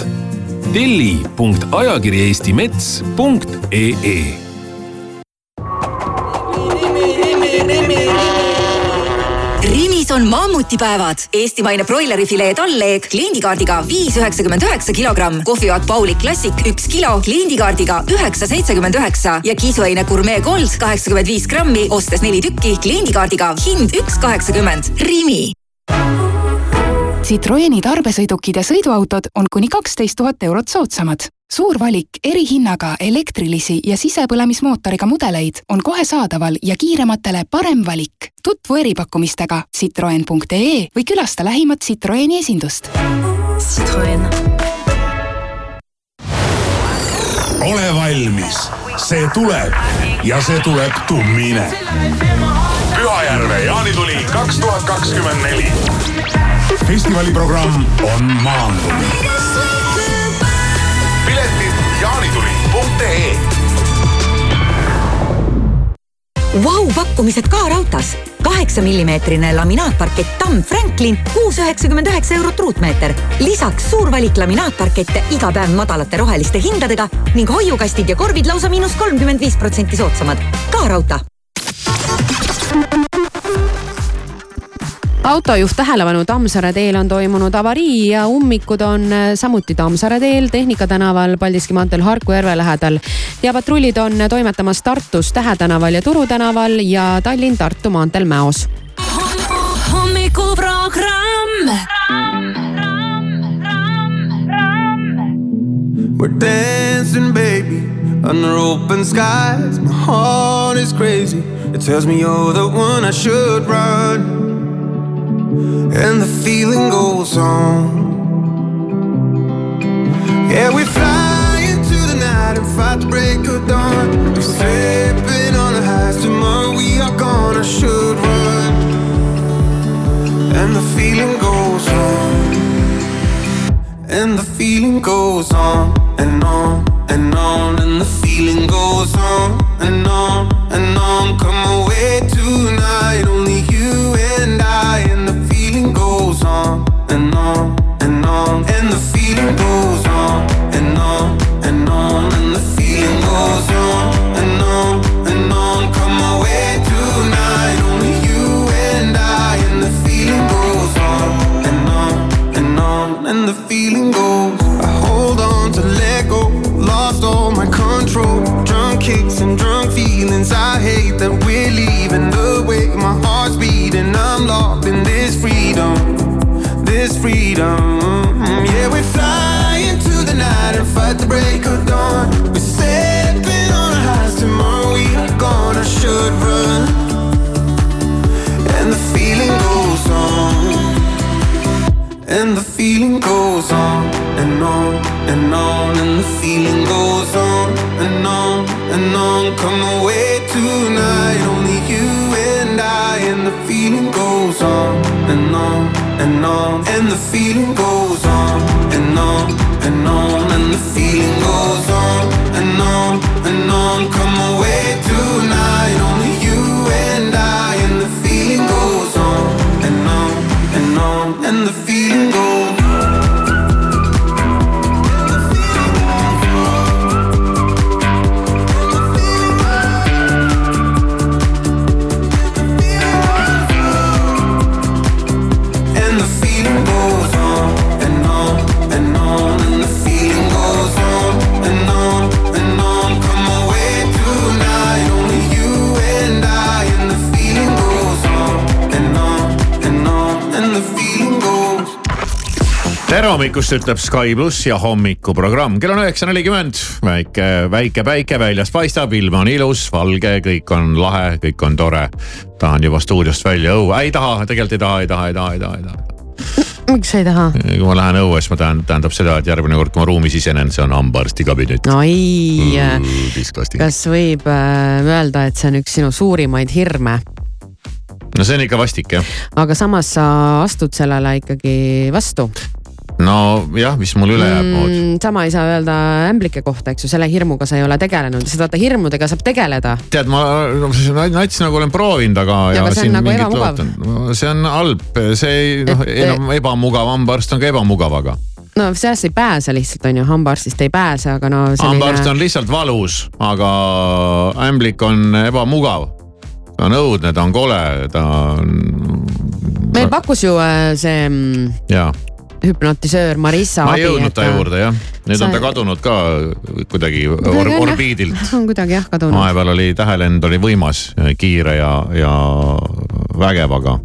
telli.ajakiri-eestimets.ee Rimis on mammutipäevad. eestimaine broilerifilee tallleeg kliendikaardiga viis üheksakümmend üheksa kilogramm, kohvivaat Pauli Classic üks kilo kliendikaardiga üheksa seitsekümmend üheksa ja kiisuaine Gourmet Gold kaheksakümmend viis grammi, ostes neli tükki kliendikaardiga hind üks kaheksakümmend. Rimi. Citroeni tarbesõidukid ja sõiduautod on kuni kaksteist tuhat eurot soodsamad. suur valik erihinnaga elektrilisi ja sisepõlemismootoriga mudeleid on kohe saadaval ja kiirematele parem valik. tutvu eripakkumistega citroen.ee või külasta lähimat Citroeni esindust. Citroen. ole valmis, see tuleb ja see tuleb tummine. Pühajärve jaanituli kaks tuhat kakskümmend neli. Festivali programm on maandunud. piletid jaanituli.ee Vau-pakkumised ka raudtees. kaheksa millimeetrine laminaatparkett Tamm Franklin, kuus üheksakümmend üheksa eurot ruutmeeter. lisaks suur valik laminaatparkette iga päev madalate roheliste hindadega ning hoiukastid ja korvid lausa miinus kolmkümmend viis protsenti soodsamad. ka raudtee. Autojuht tähelepanu, Tammsaare teel on toimunud avarii ja ummikud on äh, samuti Tammsaare teel, Tehnika tänaval, Paldiski maanteel Harku järve lähedal. ja patrullid on toimetamas Tartus Tähe tänaval ja Turu tänaval ja Tallinn-Tartu maanteel Mäos. hommikuprogramm. We're dancing, baby, under open skies. My heart is crazy. It tells me you're the one I should run. And the feeling goes on. Yeah, we fly into the night and fight the break of dawn. We're slipping on the highs tomorrow. We are gonna should run. And the feeling goes on. And the feeling goes on and on and on. And the feeling goes on and on and on. Come freedom. Yeah, we fly into the night and fight the break of dawn. We're stepping on our highs tomorrow. We are gonna should run. And the feeling goes on. And the feeling goes on and on and on. And the feeling goes on and on and on. Come away on. And the feeling goes hommikust, ütleb Sky pluss ja hommikuprogramm, kell on üheksa nelikümmend. väike, väike päike väljas paistab, ilm on ilus, valge, kõik on lahe, kõik on tore. tahan juba stuudiost välja õue, ei taha, tegelikult ei taha, ei taha, ei taha, ei taha, ei taha. miks ei taha? kui ma lähen õue, siis ma tähendab, tähendab seda, et järgmine kord, kui ma ruumi sisenen, see on hambaarsti kabinet. oi, diskasti. kas võib äh, öelda, et see on üks sinu suurimaid hirme, no see on ikka vastik jah. aga samas sa astud sellele ikkagi vastu no jah, mis mul üle jääb muud. mm,. sama ei saa öelda ämblike kohta, eks ju, selle hirmuga sa ei ole tegelenud, sest vaata hirmudega saab tegeleda. tead, ma nats nagu olen proovinud, aga. Ja aga see on nagu ebamugav.. see on halb, see ei noh, enam ebamugav, hambaarst on ka ebamugav, aga. no sellest ei pääse lihtsalt on ju, hambaarstist ei pääse, aga no hambaarst selline on lihtsalt valus, aga ämblik on ebamugav. ta on õudne, ta on kole, ta on meil pakkus ju äh, see mm, jaa hüpnotisöör Marissa ma ei jõudnud ta juurde jah, nüüd Sa- on ta kadunud ka kuidagi or orbiidilt. on kuidagi jah kadunud. vahepeal oli tähelend oli võimas, kiire ja, ja vägev, aga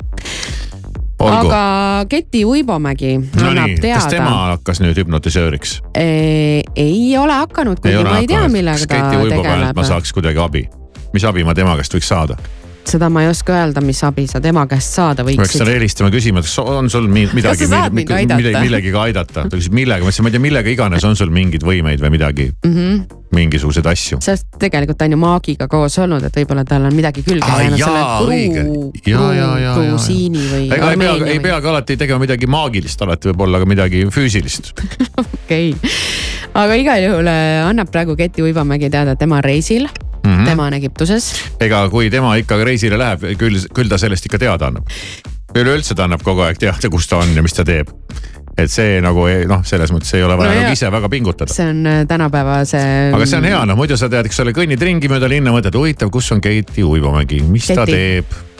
olgu. aga Keti Uibomägi no annab nii, kas tema teada. hakkas nüüd hüpnotisööriks? ei ole hakanud, kuigi ma ei tea, millega ta pealt ma tegeleb. saaks kuidagi abi? mis abi ma tema käest võiks saada? Seda ma ei oska öelda, mis abi sa tema käest saada peaks võiksid talle. helistama küsima, kas on sul mi- midagi, midagi, millegagi aidata. ta küsis millega, ma ütlesin, ma ei tea, millega iganes on sul mingeid võimeid või midagi, Mhm. mingisuguseid asju. sest tegelikult ta on ju maagiga koos olnud, et võib-olla tal on midagi külge jäänud selle grusiini või ega ei pea, ei peagi alati tegema midagi maagilist, alati võib olla ka midagi füüsilist. okei aga igal juhul annab praegu Keti Uibomägi teada, et tema reisil mm. -hmm. tema on Egiptuses. ega kui tema ikka reisile läheb, küll, küll ta sellest ikka teada annab. üleüldse ta annab kogu aeg teada, kus ta on ja mis ta teeb. et see nagu noh, selles mõttes ei ole vaja No nagu ise väga pingutada. see on äh, tänapäeva see. aga see on hea, noh muidu sa tead, eks ole, kõnnid ringi mööda linna, mõtled huvitav, kus on Keiti Uibomägi, mis ta Keti. teeb.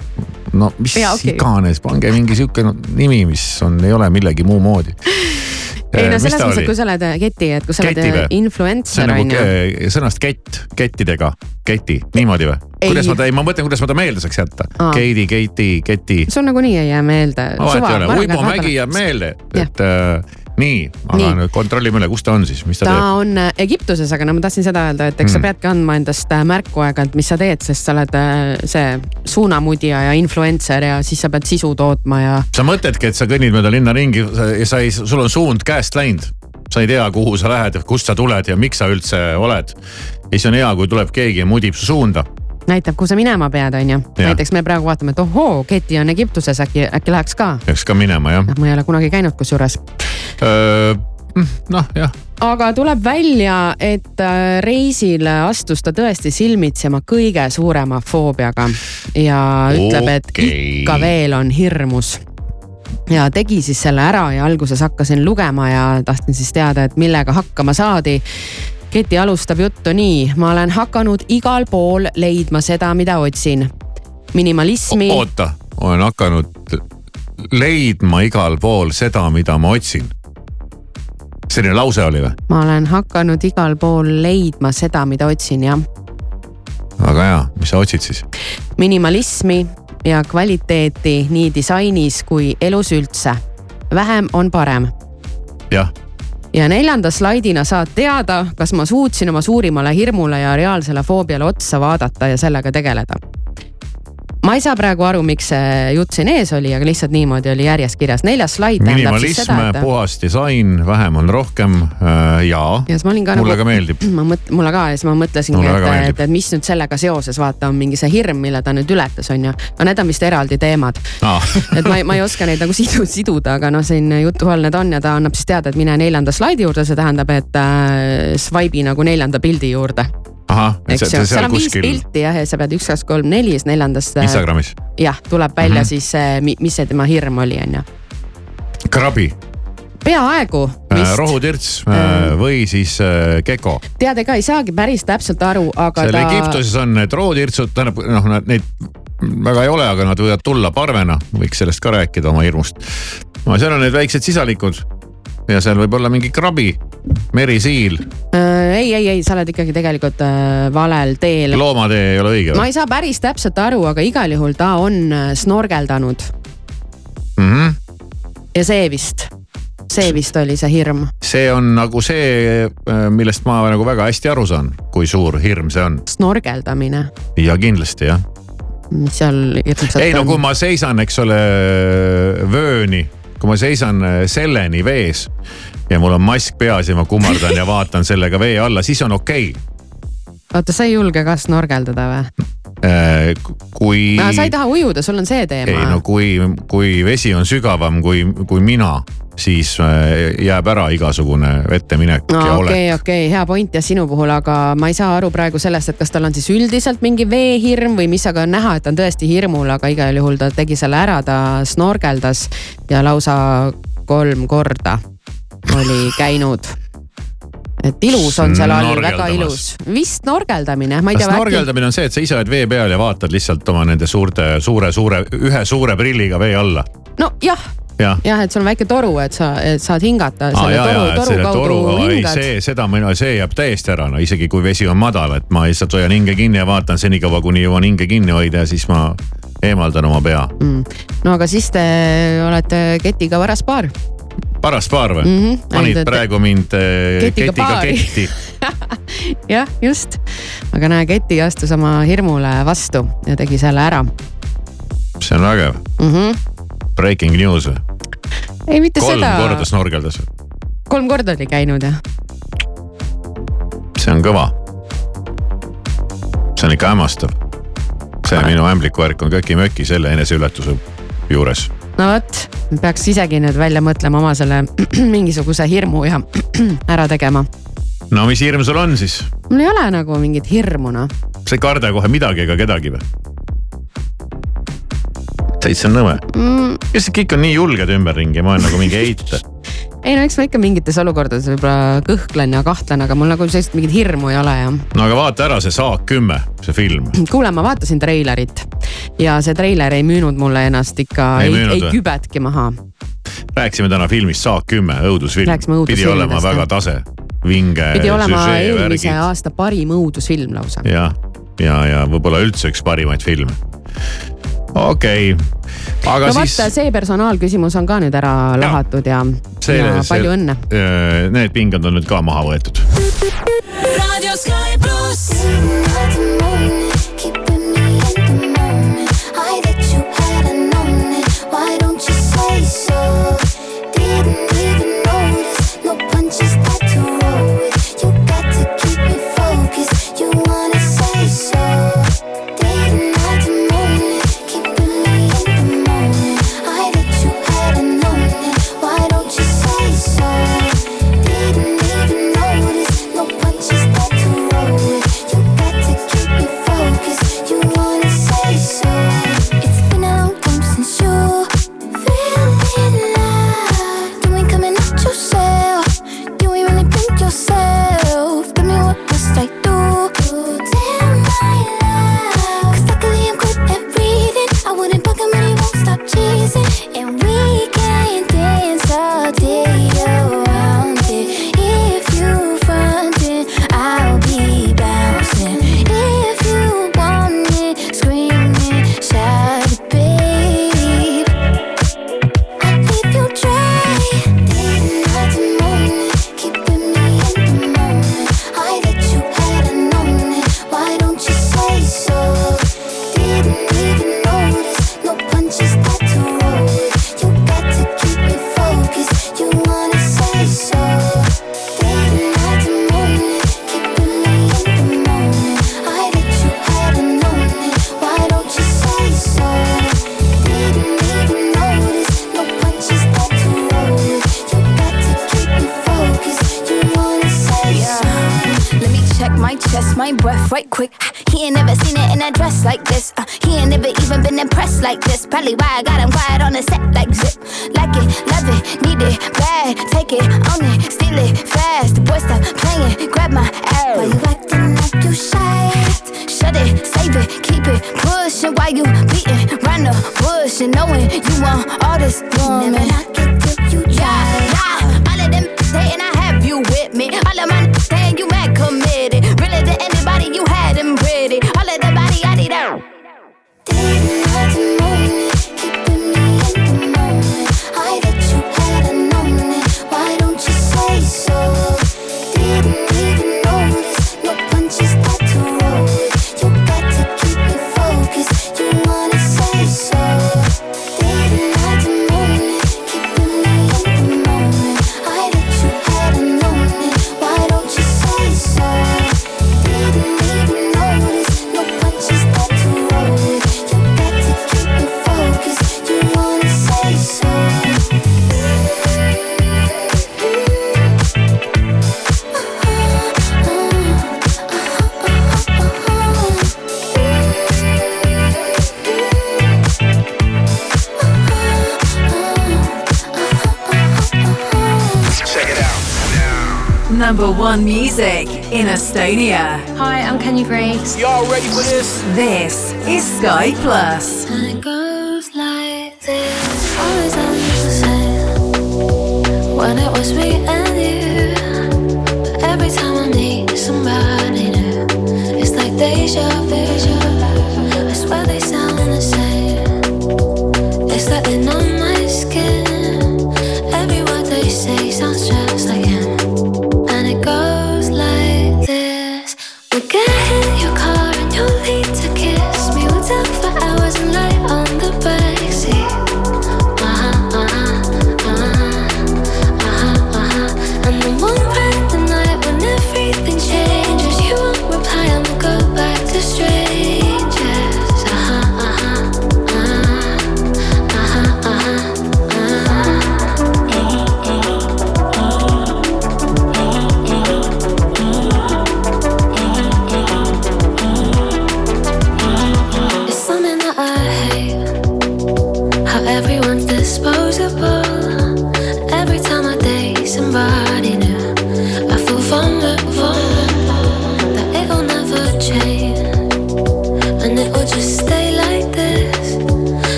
No mis ja, okay. iganes, pange mingi sihuke no, nimi, mis on, ei ole millegi muu moodi. ei no selles mõttes, et kui sa oled äh, Keti, et kui sa oled Keti või? äh, influencer on nagu ju. ke- sõnast kett, kettidega, keti, niimoodi või? Kuidas ma ta, ei ma mõtlen, kuidas ma ta meelde saaks jätta. Keidi, Keiti, keti. sul nagunii ei jää meelde. vahet ei ole, Uibo Mägi jääb meelde, et äh, nii, aga nüüd kontrollime üle, kus ta on siis, mis ta, ta teeb? on äh, Egiptuses, aga no ma tahtsin seda öelda, et eks sa Mm. peadki andma endast äh, märku aeg-ajalt, mis sa teed, sest sa oled äh, see suunamudija ja influencer ja siis sa pead sisu tootma ja sa mõtledki, et sa kõnnid mööda linna ringi sa- ja sa ei, sul on suund käest läinud. sa ei tea, kuhu sa lähed, kust sa tuled ja miks sa üldse oled. ja siis on hea, kui tuleb keegi ja mudib su suunda. näitab, kuhu sa minema pead, on ju. Näiteks me praegu vaatame, et ohoo, Keti on Egiptuses, äkki, äkki läheks ka. peaks ka minema jah. ma ei ole kunagi käinud kusjuures. noh, jah. aga tuleb välja, et äh, reisil astus ta tõesti silmitsi oma kõige suurema foobiaga ja ütleb, et Okei. ikka veel on hirmus ja tegi siis selle ära ja alguses hakkasin lugema ja tahtsin siis teada, et millega hakkama saadi. Keti alustab juttu nii, ma olen hakanud igal pool leidma seda, mida otsin. minimalismi. oota, olen hakanud leidma igal pool seda, mida ma otsin. selline lause oli või? ma olen hakanud igal pool leidma seda, mida otsin, jah. väga hea, mis sa otsid siis? minimalismi ja kvaliteeti nii disainis kui elus üldse. vähem on parem jah, ja neljanda slaidina saad teada, kas ma suutsin oma suurimale hirmule ja reaalsele foobiale otsa vaadata ja sellega tegeleda. Ma ei saa praegu aru, miks see jutt siin ees oli, aga lihtsalt niimoodi oli järjest kirjas. neljas slaid tähendab siis seda, et. puhas disain, vähem on rohkem äh, ja, ja siis ma olin ka mulle nagu. ka meeldib. ma mõt-, mulle ka ja siis ma mõtlesingi, Mulle et, et, et mis nüüd sellega seoses, vaata on mingi see hirm, mille ta nüüd ületas, on ju. aga need on vist eraldi teemad. Ah. et ma ei, ma ei oska neid nagu sidu, siduda, aga noh, siin jutu all need on ja ta annab siis teada, et mine neljanda slaidi juurde, see tähendab, et äh, swipe'i nagu neljanda pildi juurde. Eks ju, seal on viis kuskil pilti jah, ja sa pead üks, kaks, kolm, neli, siis neljandas. Instagramis. jah, tuleb välja mm. -hmm. siis see, mis see tema hirm oli, on ju. krabi, peaaegu vist, rohutirts äh, või siis äh, geko. tead, ega ei saagi päris täpselt aru, aga seal ta. Egiptuses on need rohutirtsud, tähendab noh, neid väga ei ole, aga nad võivad tulla parvena, võiks sellest ka rääkida oma hirmust. no seal on need väiksed sisalikud ja seal võib olla mingi krabi, merisiil, äh, ei, ei, ei, sa oled ikkagi tegelikult äh, valel teel. loomatee ei ole õige ma või ei saa päris täpselt aru, aga igal juhul ta on äh, snorgeldanud mm? -hmm. ja see vist, see vist oli see hirm. see on nagu see, millest ma nagu väga hästi aru saan, kui suur hirm see on snorgeldamine, ja kindlasti jah. mis seal hirmsat ei no on kui ma seisan, eks ole, vööni, kui ma seisan selleni vees ja mul on mask peas ja ma kummardan ja vaatan sellega vee alla, siis on okei oota, sa ei julge ka snorgeldada või? okay.. kui. sa ei taha ujuda, sul on see teema ei no kui, kui vesi on sügavam kui, kui mina, siis äh, jääb ära igasugune vette minek no, ja olek okei, okei, hea point jah sinu puhul, aga ma ei saa aru praegu sellest, et kas tal on siis üldiselt mingi veehirm või mis, aga on näha, et ta on tõesti hirmul, aga igal juhul ta tegi selle ära, ta snorgeldas ja lausa kolm korda oli käinud. et ilus on seal all, väga ilus, vist snorgeldamine, ma ei kas tea. snorgeldamine on see, et sa ise oled vee peal ja vaatad lihtsalt oma nende suurte, suure, suure, ühe suure prilliga vee alla? nojah jah jah, et sul on väike toru, et sa et saad hingata aa selle ja, toru, ja, et toru kaudu toru, ei see, seda mina, see jääb täiesti ära, no isegi kui vesi on madal, et ma lihtsalt hoian hinge kinni ja vaatan senikaua, kuni jõuan hinge kinni hoida ja siis ma eemaldan oma pea. Mm. no aga siis te olete ketiga varas paar. paras paar või mm? -hmm. panid ainult, praegu mind äh, Ketiga ketiga ketti. jah, just. aga näe, keti astus oma hirmule vastu ja tegi selle ära see on vägev. mm. -hmm. Breaking news või? ei, mitte kolm seda. korda snorgeldas. kolm korda oli käinud jah. see on kõva. see on ikka hämmastav. see minu ämblikuvärk on köki-möki selle eneseületuse juures. no vot, peaks isegi nüüd välja mõtlema oma selle mingisuguse hirmu ja ära tegema. no mis hirm sul on siis? mul ei ole nagu mingit hirmu noh. sa ei karda kohe midagi ega kedagi või? Täitsa nõme Mm, kes kõik on nii julged ümberringi, ma olen nagu mingi eita. ei no eks ma ikka mingites olukordades võib-olla kõhklen ja kahtlen, aga mul nagu sellist mingit hirmu ei ole ja. no aga vaata ära see Saak kümme, see film. kuule, ma vaatasin treilerit ja see treiler ei müünud mulle ennast ikka, Ei ei, ei kübetki maha. rääkisime täna filmist Saak kümme, õudusfilm. Pidi olema väga tase, vinge. pidi olema eelmise aasta parim õudusfilm lausa. ja, ja, ja võib-olla üldse üks parimaid filme. Okei okay., aga no siis vaata, see personaalküsimus on ka nüüd ära lahatud ja, see, ja palju õnne. Need pinged on nüüd ka maha võetud. Radio Sky pluss. music in Estonia. Hi, I'm Kenya Greaves. Y'all ready for this? This is Sky Plus. And it goes like this. Always when it was me and you. But every time I somebody new, it's like deja vu.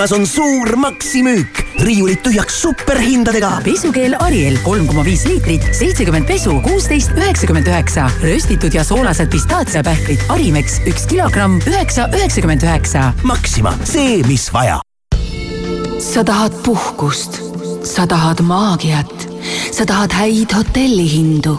Maximas on suur maksimüük, riiulid tühjaks superhindadega. pesukeel Ariel kolm koma viis liitrit, seitsekümmend pesu, kuusteist üheksakümmend üheksa. röstitud ja soolased pistaatsiapähklid Arimex üks kilogramm, üheksa üheksakümmend üheksa. Maxima, see, mis vaja. sa tahad puhkust, sa tahad maagiat, sa tahad häid hotellihindu,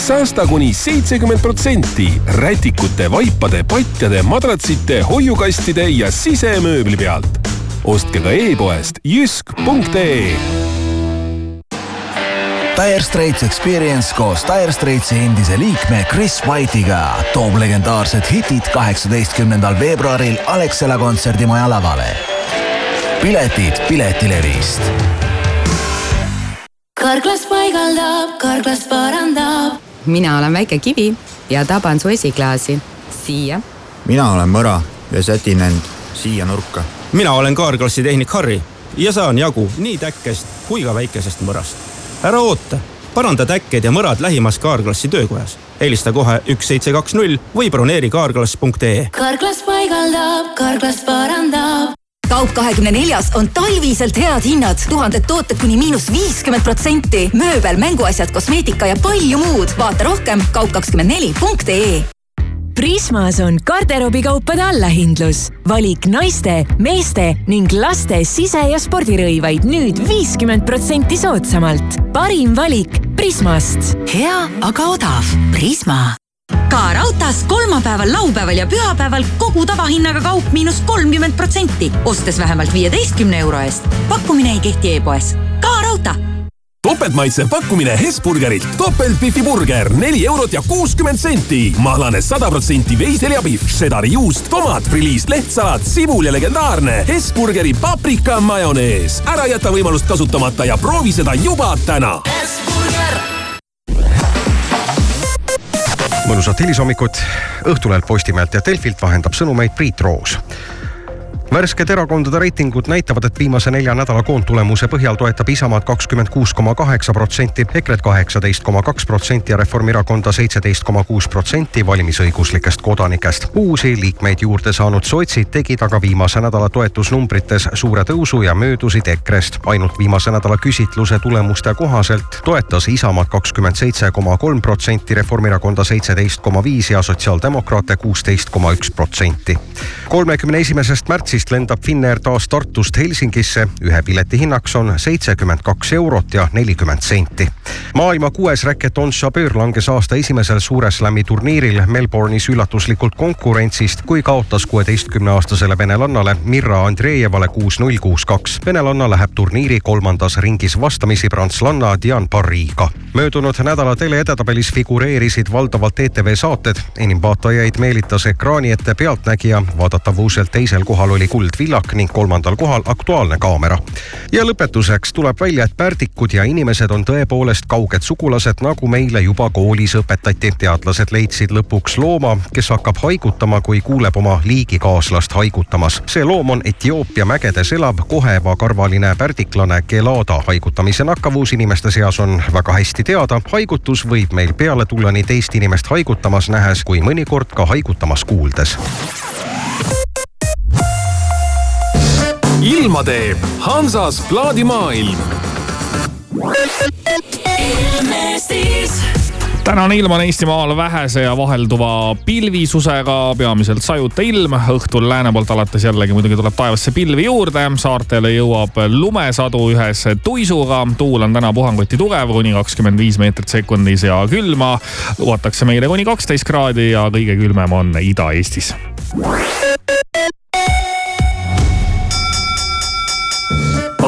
Säästa kuni seitsekümmend protsenti rätikute, vaipade, patjade, madratsite, hoiukastide ja sisemööbli pealt. ostke ka e-poest jysk.ee Dire Straits Experience koos Dire Straitsi endise liikme Chris White'iga toob legendaarsed hitid kaheksateistkümnendal veebruaril Alexela kontserdimaja lavale. piletid Piletilevist karglas paigaldab, karglas parandab. Mina olen väike kivi ja taban su esiklaasi siia. mina olen mõra ja sätin end siia nurka. mina olen kaarklassi tehnik Harri ja saan jagu nii täkkest kui ka väikesest mõrast. ära oota, paranda täkked ja mõrad lähimas kaarklassi töökojas. helista kohe üks seitse kaks null või broneeri kaarklass.ee. karglas paigaldab, karglas parandab. Kaup kahekümne neljas on talviselt head hinnad, tuhanded tooted kuni miinus viiskümmend protsenti, mööbel, mänguasjad, kosmeetika ja palju muud. vaata rohkem kaup24.ee Prismas on garderoobikaupade allahindlus. valik naiste, meeste ning laste sise- ja spordirõivaid nüüd viiskümmend protsenti soodsamalt. parim valik Prismast. hea, aga odav. Prisma. Ka raudtees kolmapäeval, laupäeval ja pühapäeval kogu tavahinnaga kaup miinus kolmkümmend protsenti, ostes vähemalt viieteistkümne euro eest. pakkumine ei kehti e-poes. ka raudtee topeltmaitsev pakkumine Hesburgerilt. topeltbifi burger, neli eurot ja kuuskümmend senti. mahlane sada protsenti veiseljapihv, šedari juust, tomat, friliis, lehtsalat, sibul ja legendaarne Hesburgeri paprika majonees. ära jäta võimalust kasutamata ja proovi seda juba täna. Mõnusat hilishommikut Õhtulehelt, Postimehelt ja Delfilt vahendab sõnumeid Priit Roos värsked erakondade reitingud näitavad, et viimase nelja nädala koondtulemuse põhjal toetab Isamaad kakskümmend kuus koma kaheksa protsenti, EKRE-t kaheksateist koma kaks protsenti ja Reformierakonda seitseteist koma kuus protsenti valimisõiguslikest kodanikest. uusi liikmeid juurde saanud sotsid tegid aga viimase nädala toetusnumbrites suure tõusu ja möödusid EKRE-st. ainult viimase nädala küsitluse tulemuste kohaselt toetas Isamaad kakskümmend seitse koma kolm protsenti, Reformierakonda seitseteist koma viis ja sotsiaaldemokraate kuusteist koma üks protsenti. kolmekümne esimesest märtsist märtsist lendab Finnair taas Tartust Helsingisse. ühe pileti hinnaks on seitsekümmend kaks eurot ja nelikümmend senti. maailma kuues räket On Jabeur langes aasta esimesel Suure Slami turniiril Melbourne'is üllatuslikult konkurentsist, kui kaotas kuueteistkümneaastasele venelannale Mirra Andreevale kuus-null, kuus-kaks. venelanna läheb turniiri kolmandas ringis vastamisi prantslanna Diane Parry'ga. möödunud nädala teleedetabelis figureerisid valdavalt ETV saated. enim vaatajaid meelitas ekraani ette Pealtnägija, vaadatavuselt teisel kohal oli Kuldvillak ning kolmandal kohal Aktuaalne kaamera. ja lõpetuseks tuleb välja, et pärdikud ja inimesed on tõepoolest kauged sugulased, nagu meile juba koolis õpetati. teadlased leidsid lõpuks looma, kes hakkab haigutama, kui kuuleb oma liigikaaslast haigutamas. see loom on Etioopia mägedes elav kohevakarvaline pärdiklane Gelada. haigutamise nakkavus inimeste seas on väga hästi teada. haigutus võib meil peale tulla nii teist inimest haigutamas nähes kui mõnikord ka haigutamas kuuldes ilma teeb Hansas plaadimaailm. tänane ilm on Eestimaal vähese ja vahelduva pilvisusega, peamiselt sajuta ilm. õhtul lääne poolt alates jällegi muidugi tuleb taevasse pilvi juurde. saartele jõuab lumesadu ühes tuisuga. tuul on täna puhanguti tugev, kuni kakskümmend viis meetrit sekundis ja külma lubatakse meile kuni kaksteist kraadi ja kõige külmem on Ida-Eestis.